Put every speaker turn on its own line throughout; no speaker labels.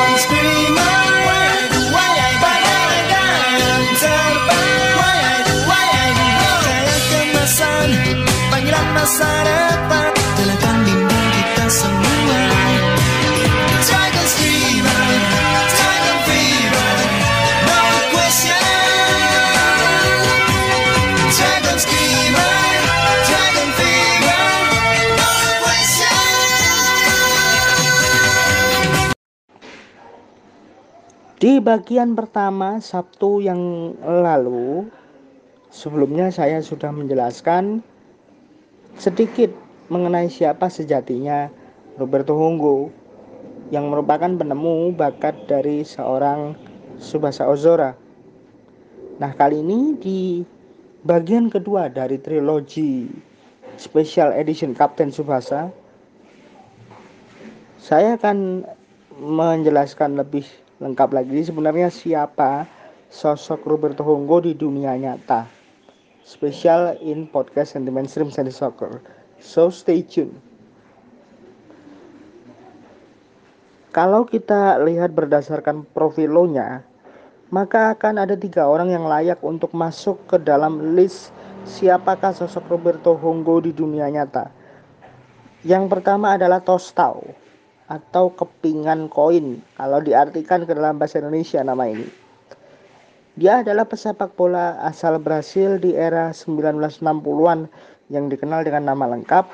Dragon Screamer
Di bagian pertama Sabtu yang lalu, sebelumnya saya sudah menjelaskan sedikit mengenai siapa sejatinya Roberto Honggo yang merupakan penemu bakat dari seorang Subasa Ozora. Nah, kali ini di bagian kedua dari trilogi Special Edition Captain Subasa saya akan menjelaskan lebih lengkap lagi sebenarnya siapa sosok Roberto Honggo di dunia nyata. Spesial in podcast Sentiment Stream Sandy Soccer. So stay tune. Kalau kita lihat berdasarkan profilonya, maka akan ada tiga orang yang layak untuk masuk ke dalam list siapakah sosok Roberto Honggo di dunia nyata. Yang pertama adalah Tostau atau kepingan koin kalau diartikan ke dalam bahasa Indonesia nama ini. Dia adalah pesepak bola asal Brasil di era 1960-an yang dikenal dengan nama lengkap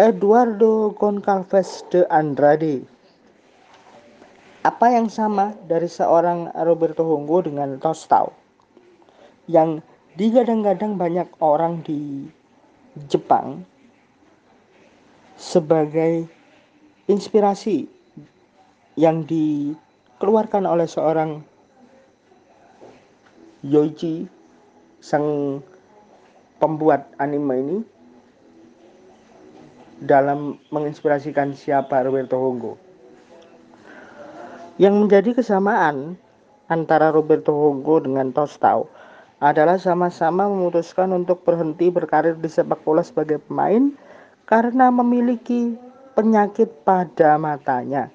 Eduardo Goncalves de Andrade. Apa yang sama dari seorang Roberto Honggo dengan Tostau yang digadang-gadang banyak orang di Jepang sebagai inspirasi yang dikeluarkan oleh seorang Yoichi sang pembuat anime ini dalam menginspirasikan siapa Roberto Honggo. Yang menjadi kesamaan antara Roberto Honggo dengan Tostau adalah sama-sama memutuskan untuk berhenti berkarir di sepak bola sebagai pemain karena memiliki penyakit pada matanya.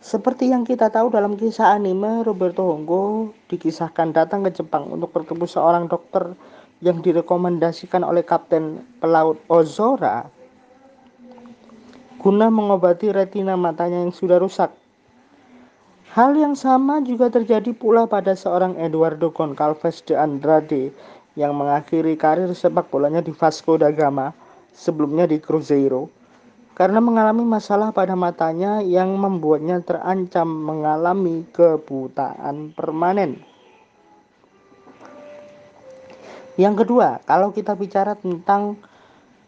Seperti yang kita tahu dalam kisah anime, Roberto Honggo dikisahkan datang ke Jepang untuk bertemu seorang dokter yang direkomendasikan oleh Kapten Pelaut Ozora guna mengobati retina matanya yang sudah rusak. Hal yang sama juga terjadi pula pada seorang Eduardo Goncalves de Andrade yang mengakhiri karir sepak bolanya di Vasco da Gama, sebelumnya di Cruzeiro, karena mengalami masalah pada matanya yang membuatnya terancam mengalami kebutaan permanen. Yang kedua, kalau kita bicara tentang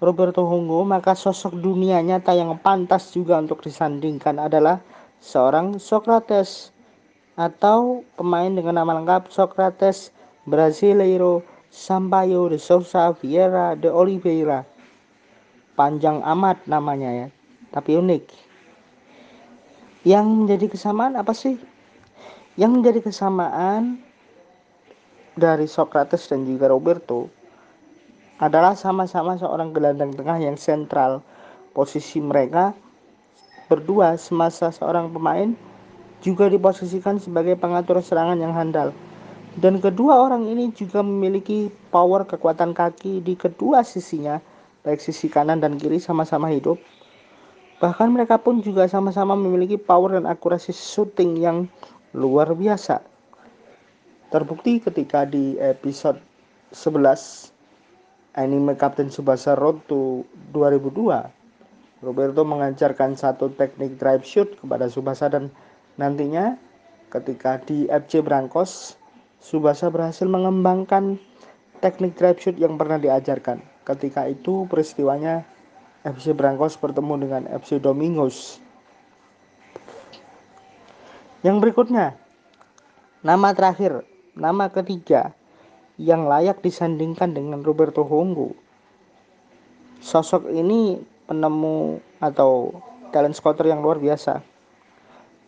Roberto Honggo, maka sosok dunia nyata yang pantas juga untuk disandingkan adalah seorang Socrates atau pemain dengan nama lengkap Socrates Brasileiro Sampaio de Souza Vieira de Oliveira. Panjang amat namanya ya, tapi unik. Yang menjadi kesamaan apa sih? Yang menjadi kesamaan dari Socrates dan juga Roberto adalah sama-sama seorang gelandang tengah yang sentral. Posisi mereka berdua semasa seorang pemain juga diposisikan sebagai pengatur serangan yang handal. Dan kedua orang ini juga memiliki power kekuatan kaki di kedua sisinya, baik sisi kanan dan kiri sama-sama hidup. Bahkan mereka pun juga sama-sama memiliki power dan akurasi shooting yang luar biasa. Terbukti ketika di episode 11 anime Captain Subasa Road to 2002, Roberto mengajarkan satu teknik drive shoot kepada Subasa dan nantinya ketika di FC Brankos, Subasa berhasil mengembangkan teknik drive shoot yang pernah diajarkan. Ketika itu peristiwanya FC Brankos bertemu dengan FC Domingos. Yang berikutnya, nama terakhir Nama ketiga yang layak disandingkan dengan Roberto Honggo. Sosok ini penemu atau talent scouter yang luar biasa.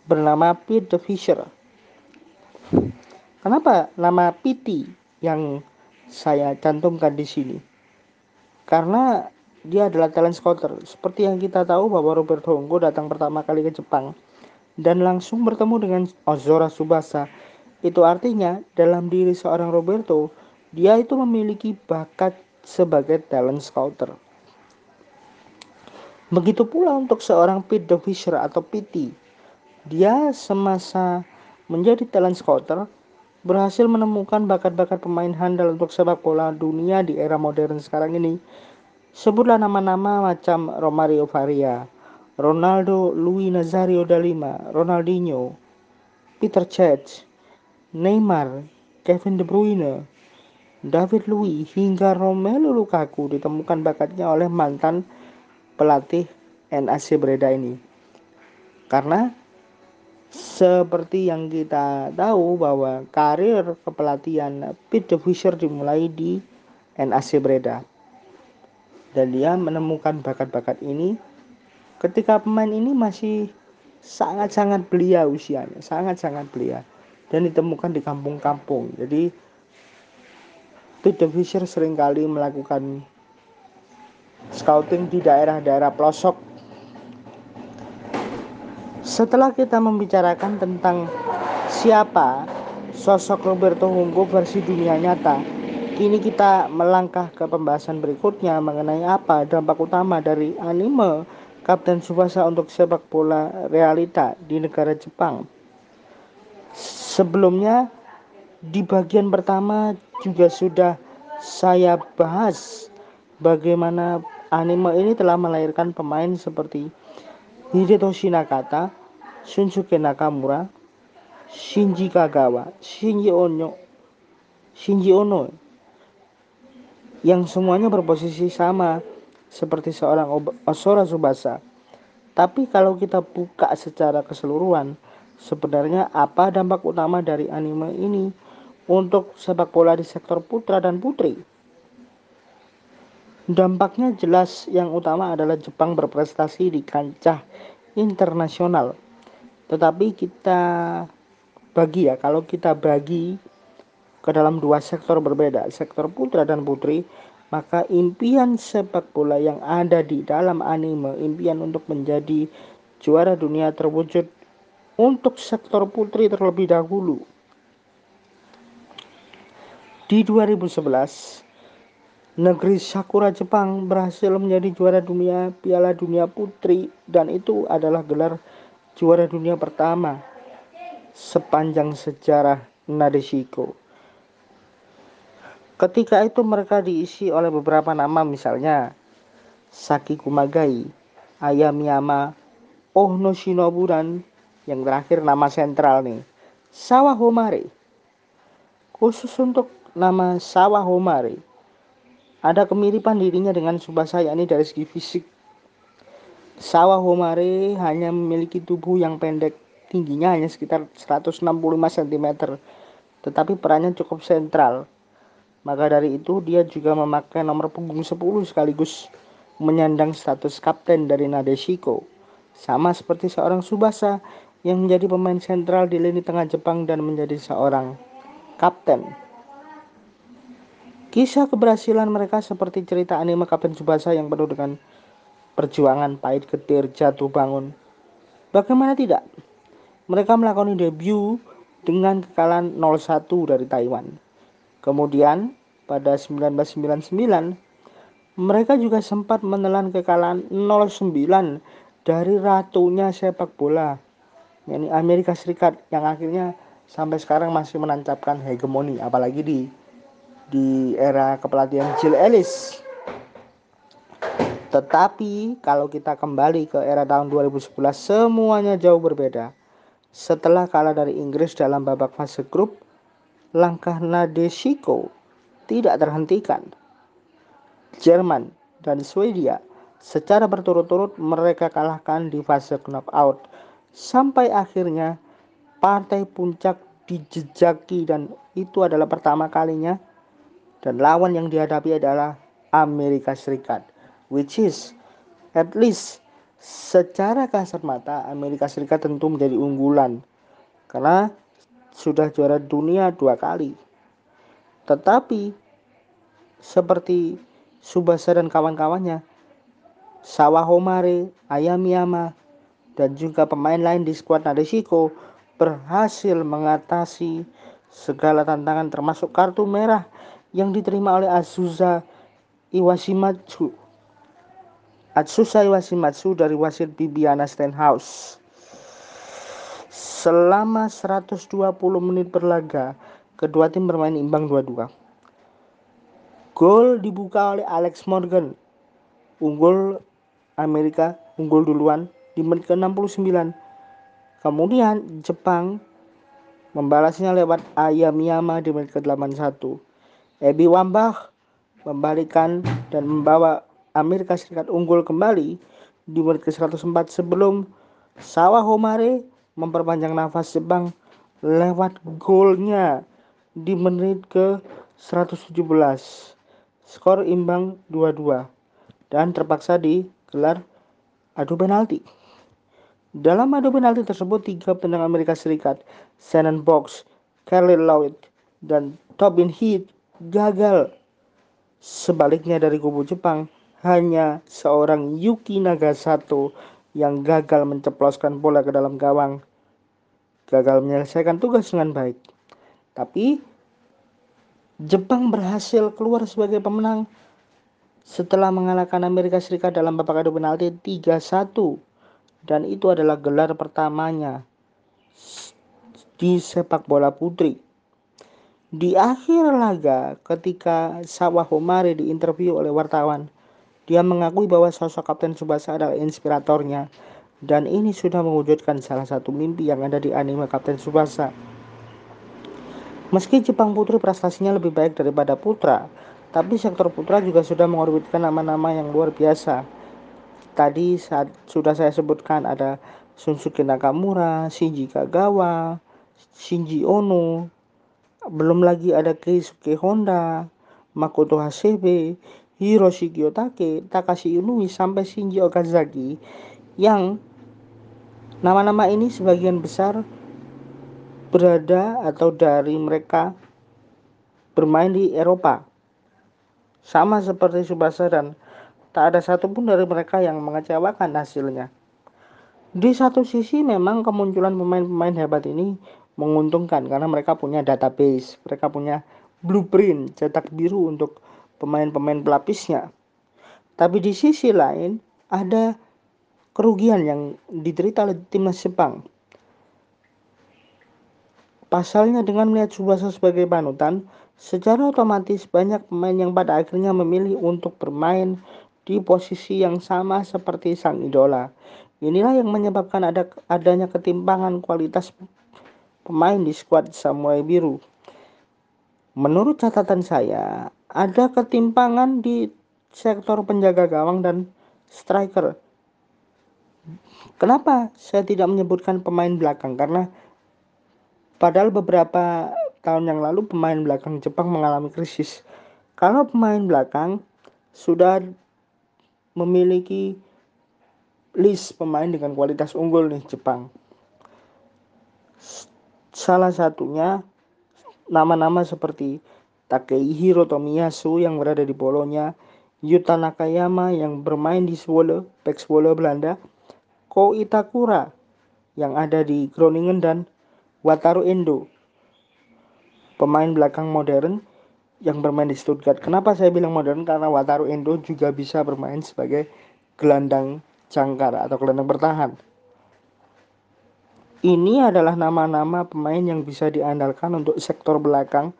Bernama Pete the Fisher. Kenapa nama Pete yang saya cantumkan di sini? Karena dia adalah talent scouter. Seperti yang kita tahu bahwa Roberto Honggo datang pertama kali ke Jepang dan langsung bertemu dengan Ozora Subasa. Itu artinya dalam diri seorang Roberto, dia itu memiliki bakat sebagai talent scouter. Begitu pula untuk seorang Pete Fisher atau PT. Dia semasa menjadi talent scouter berhasil menemukan bakat-bakat pemain handal untuk sepak bola dunia di era modern sekarang ini. Sebutlah nama-nama macam Romario Faria, Ronaldo Luis Nazario da Lima, Ronaldinho, Peter Cech, Neymar, Kevin De Bruyne, David Luiz hingga Romelu Lukaku ditemukan bakatnya oleh mantan pelatih NAC Breda ini. Karena seperti yang kita tahu bahwa karir kepelatihan Pete Fischer dimulai di NAC Breda. Dan dia menemukan bakat-bakat ini ketika pemain ini masih sangat-sangat belia usianya, sangat-sangat belia dan ditemukan di kampung-kampung. Jadi Pete Fischer sering kali melakukan scouting di daerah-daerah pelosok setelah kita membicarakan tentang siapa sosok Roberto Hunggo versi dunia nyata, kini kita melangkah ke pembahasan berikutnya mengenai apa dampak utama dari anime Kapten Subasa untuk sepak bola realita di negara Jepang. Sebelumnya di bagian pertama juga sudah saya bahas bagaimana anime ini telah melahirkan pemain seperti Hidetoshi Nakata, Shunsuke Nakamura, Shinji Kagawa, Shinji Ono, Shinji Ono yang semuanya berposisi sama seperti seorang Osora Subasa. Tapi kalau kita buka secara keseluruhan, sebenarnya apa dampak utama dari anime ini untuk sepak bola di sektor putra dan putri? Dampaknya jelas yang utama adalah Jepang berprestasi di kancah internasional tetapi kita bagi ya, kalau kita bagi ke dalam dua sektor berbeda, sektor putra dan putri, maka impian sepak bola yang ada di dalam anime, impian untuk menjadi juara dunia terwujud untuk sektor putri terlebih dahulu. Di 2011, negeri Sakura Jepang berhasil menjadi juara dunia Piala Dunia Putri dan itu adalah gelar juara dunia pertama sepanjang sejarah Nadeshiko. Ketika itu mereka diisi oleh beberapa nama misalnya Saki Kumagai, Ayamiyama, Ohno Shinobu dan yang terakhir nama sentral nih, Sawah Homare. Khusus untuk nama Sawah Homare, ada kemiripan dirinya dengan Subasa yakni dari segi fisik Sawah Homare hanya memiliki tubuh yang pendek, tingginya hanya sekitar 165 cm, tetapi perannya cukup sentral. Maka dari itu dia juga memakai nomor punggung 10 sekaligus menyandang status kapten dari Nadeshiko. Sama seperti seorang Subasa yang menjadi pemain sentral di lini tengah Jepang dan menjadi seorang kapten. Kisah keberhasilan mereka seperti cerita anime Kapten Subasa yang penuh dengan perjuangan pahit getir jatuh bangun. Bagaimana tidak? Mereka melakukan debut dengan kekalahan 0-1 dari Taiwan. Kemudian pada 1999 mereka juga sempat menelan kekalahan 0-9 dari ratunya sepak bola yakni Amerika Serikat yang akhirnya sampai sekarang masih menancapkan hegemoni apalagi di di era kepelatihan Jill Ellis tetapi kalau kita kembali ke era tahun 2011 semuanya jauh berbeda. Setelah kalah dari Inggris dalam babak fase grup, langkah Nadeshiko tidak terhentikan. Jerman dan Swedia secara berturut-turut mereka kalahkan di fase knockout sampai akhirnya partai puncak dijejaki dan itu adalah pertama kalinya dan lawan yang dihadapi adalah Amerika Serikat which is at least secara kasat mata Amerika Serikat tentu menjadi unggulan karena sudah juara dunia dua kali. Tetapi seperti Subasa dan kawan-kawannya, Sawah Homare, Ayamiyama, dan juga pemain lain di skuad Nadeshiko berhasil mengatasi segala tantangan termasuk kartu merah yang diterima oleh Azusa Iwashimatsu. Atsusa Iwashimatsu dari wasit Bibiana Stenhouse. Selama 120 menit berlaga, kedua tim bermain imbang 2-2. Gol dibuka oleh Alex Morgan. Unggul Amerika unggul duluan di menit ke-69. Kemudian Jepang membalasnya lewat Ayamiyama di menit ke-81. Ebi Wambach membalikan dan membawa Amerika Serikat unggul kembali di menit ke-104 sebelum Sawah Homare memperpanjang nafas Jepang lewat golnya di menit ke 117. Skor imbang 2-2 dan terpaksa digelar adu penalti. Dalam adu penalti tersebut, tiga penendang Amerika Serikat, Shannon Box, Carly Lloyd, dan Tobin Heath gagal. Sebaliknya dari kubu Jepang, hanya seorang Yuki Nagasato yang gagal menceploskan bola ke dalam gawang. Gagal menyelesaikan tugas dengan baik. Tapi Jepang berhasil keluar sebagai pemenang setelah mengalahkan Amerika Serikat dalam babak adu penalti 3-1 dan itu adalah gelar pertamanya di sepak bola putri. Di akhir laga ketika Sawah Homare diinterview oleh wartawan, dia mengakui bahwa sosok Kapten Subasa adalah inspiratornya dan ini sudah mewujudkan salah satu mimpi yang ada di anime Kapten Subasa. Meski Jepang Putri prestasinya lebih baik daripada Putra, tapi sektor Putra juga sudah mengorbitkan nama-nama yang luar biasa. Tadi saat sudah saya sebutkan ada Shunsuke Nakamura, Shinji Kagawa, Shinji Ono, belum lagi ada Keisuke Honda, Makoto Hasebe, Hiroshi Kiyotake, Takashi Inui sampai Shinji Okazaki yang nama-nama ini sebagian besar berada atau dari mereka bermain di Eropa. Sama seperti Subasa dan tak ada satupun dari mereka yang mengecewakan hasilnya. Di satu sisi memang kemunculan pemain-pemain hebat ini menguntungkan karena mereka punya database, mereka punya blueprint cetak biru untuk pemain-pemain pelapisnya. Tapi di sisi lain ada kerugian yang diderita oleh timnas Jepang. Pasalnya dengan melihat Subasa sebagai panutan, secara otomatis banyak pemain yang pada akhirnya memilih untuk bermain di posisi yang sama seperti sang idola. Inilah yang menyebabkan ada adanya ketimpangan kualitas pemain di skuad Samurai Biru. Menurut catatan saya, ada ketimpangan di sektor penjaga gawang dan striker. Kenapa saya tidak menyebutkan pemain belakang? Karena padahal beberapa tahun yang lalu pemain belakang Jepang mengalami krisis. Kalau pemain belakang sudah memiliki list pemain dengan kualitas unggul nih Jepang. Salah satunya nama-nama seperti Takehiro Tomiyasu yang berada di Polonia, Yuta Nakayama yang bermain di Zwolle, Pek Zwolle Belanda, Ko Itakura yang ada di Groningen dan Wataru Endo, pemain belakang modern yang bermain di Stuttgart. Kenapa saya bilang modern? Karena Wataru Endo juga bisa bermain sebagai gelandang jangkar atau gelandang bertahan. Ini adalah nama-nama pemain yang bisa diandalkan untuk sektor belakang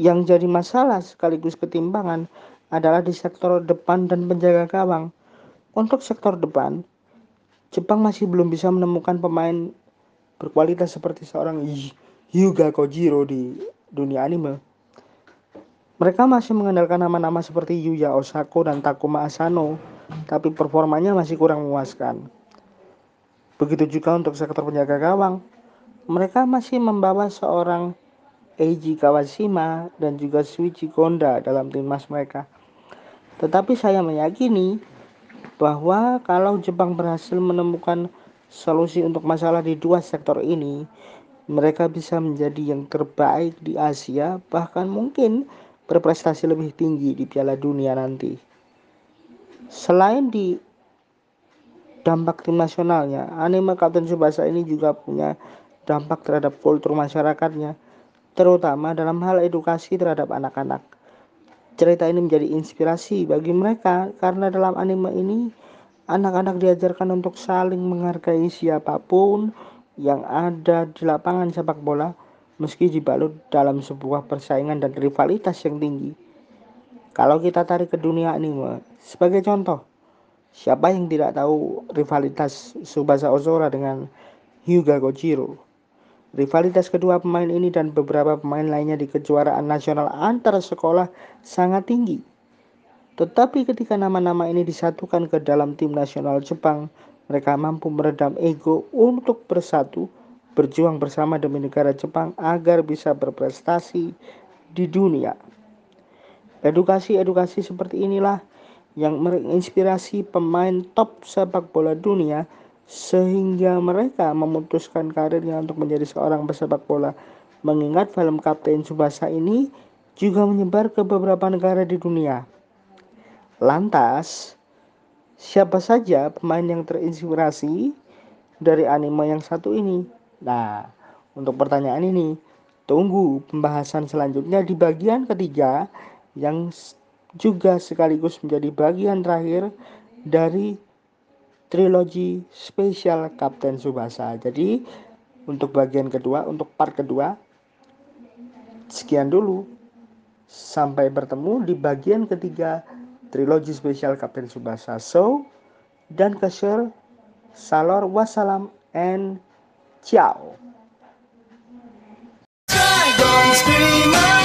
yang jadi masalah sekaligus ketimbangan adalah di sektor depan dan penjaga gawang. Untuk sektor depan, Jepang masih belum bisa menemukan pemain berkualitas seperti seorang Hyuga Kojiro di dunia anime. Mereka masih mengandalkan nama-nama seperti Yuya Osako dan Takuma Asano, tapi performanya masih kurang memuaskan. Begitu juga untuk sektor penjaga gawang, mereka masih membawa seorang Eiji Kawashima dan juga Shuichi Konda dalam timnas mereka. Tetapi saya meyakini bahwa kalau Jepang berhasil menemukan solusi untuk masalah di dua sektor ini, mereka bisa menjadi yang terbaik di Asia, bahkan mungkin berprestasi lebih tinggi di Piala Dunia nanti. Selain di dampak tim nasionalnya, anime Kapten Subasa ini juga punya dampak terhadap kultur masyarakatnya, terutama dalam hal edukasi terhadap anak-anak. Cerita ini menjadi inspirasi bagi mereka karena dalam anime ini anak-anak diajarkan untuk saling menghargai siapa pun yang ada di lapangan sepak bola meski dibalut dalam sebuah persaingan dan rivalitas yang tinggi. Kalau kita tarik ke dunia anime, sebagai contoh, siapa yang tidak tahu rivalitas Subasa Ozora dengan Hyuga Kojiro? Rivalitas kedua pemain ini dan beberapa pemain lainnya di kejuaraan nasional antar sekolah sangat tinggi. Tetapi ketika nama-nama ini disatukan ke dalam tim nasional Jepang, mereka mampu meredam ego untuk bersatu, berjuang bersama demi negara Jepang agar bisa berprestasi di dunia. Edukasi-edukasi seperti inilah yang menginspirasi pemain top sepak bola dunia sehingga mereka memutuskan karirnya untuk menjadi seorang pesepak bola. Mengingat film Kapten Subasa ini juga menyebar ke beberapa negara di dunia. Lantas, siapa saja pemain yang terinspirasi dari anime yang satu ini? Nah, untuk pertanyaan ini, tunggu pembahasan selanjutnya di bagian ketiga yang juga sekaligus menjadi bagian terakhir dari trilogi spesial Kapten Subasa. Jadi untuk bagian kedua, untuk part kedua, sekian dulu. Sampai bertemu di bagian ketiga trilogi spesial Kapten Subasa. So, dan kasir, salor, wassalam, and ciao.
Dragon Screamer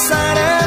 pasaré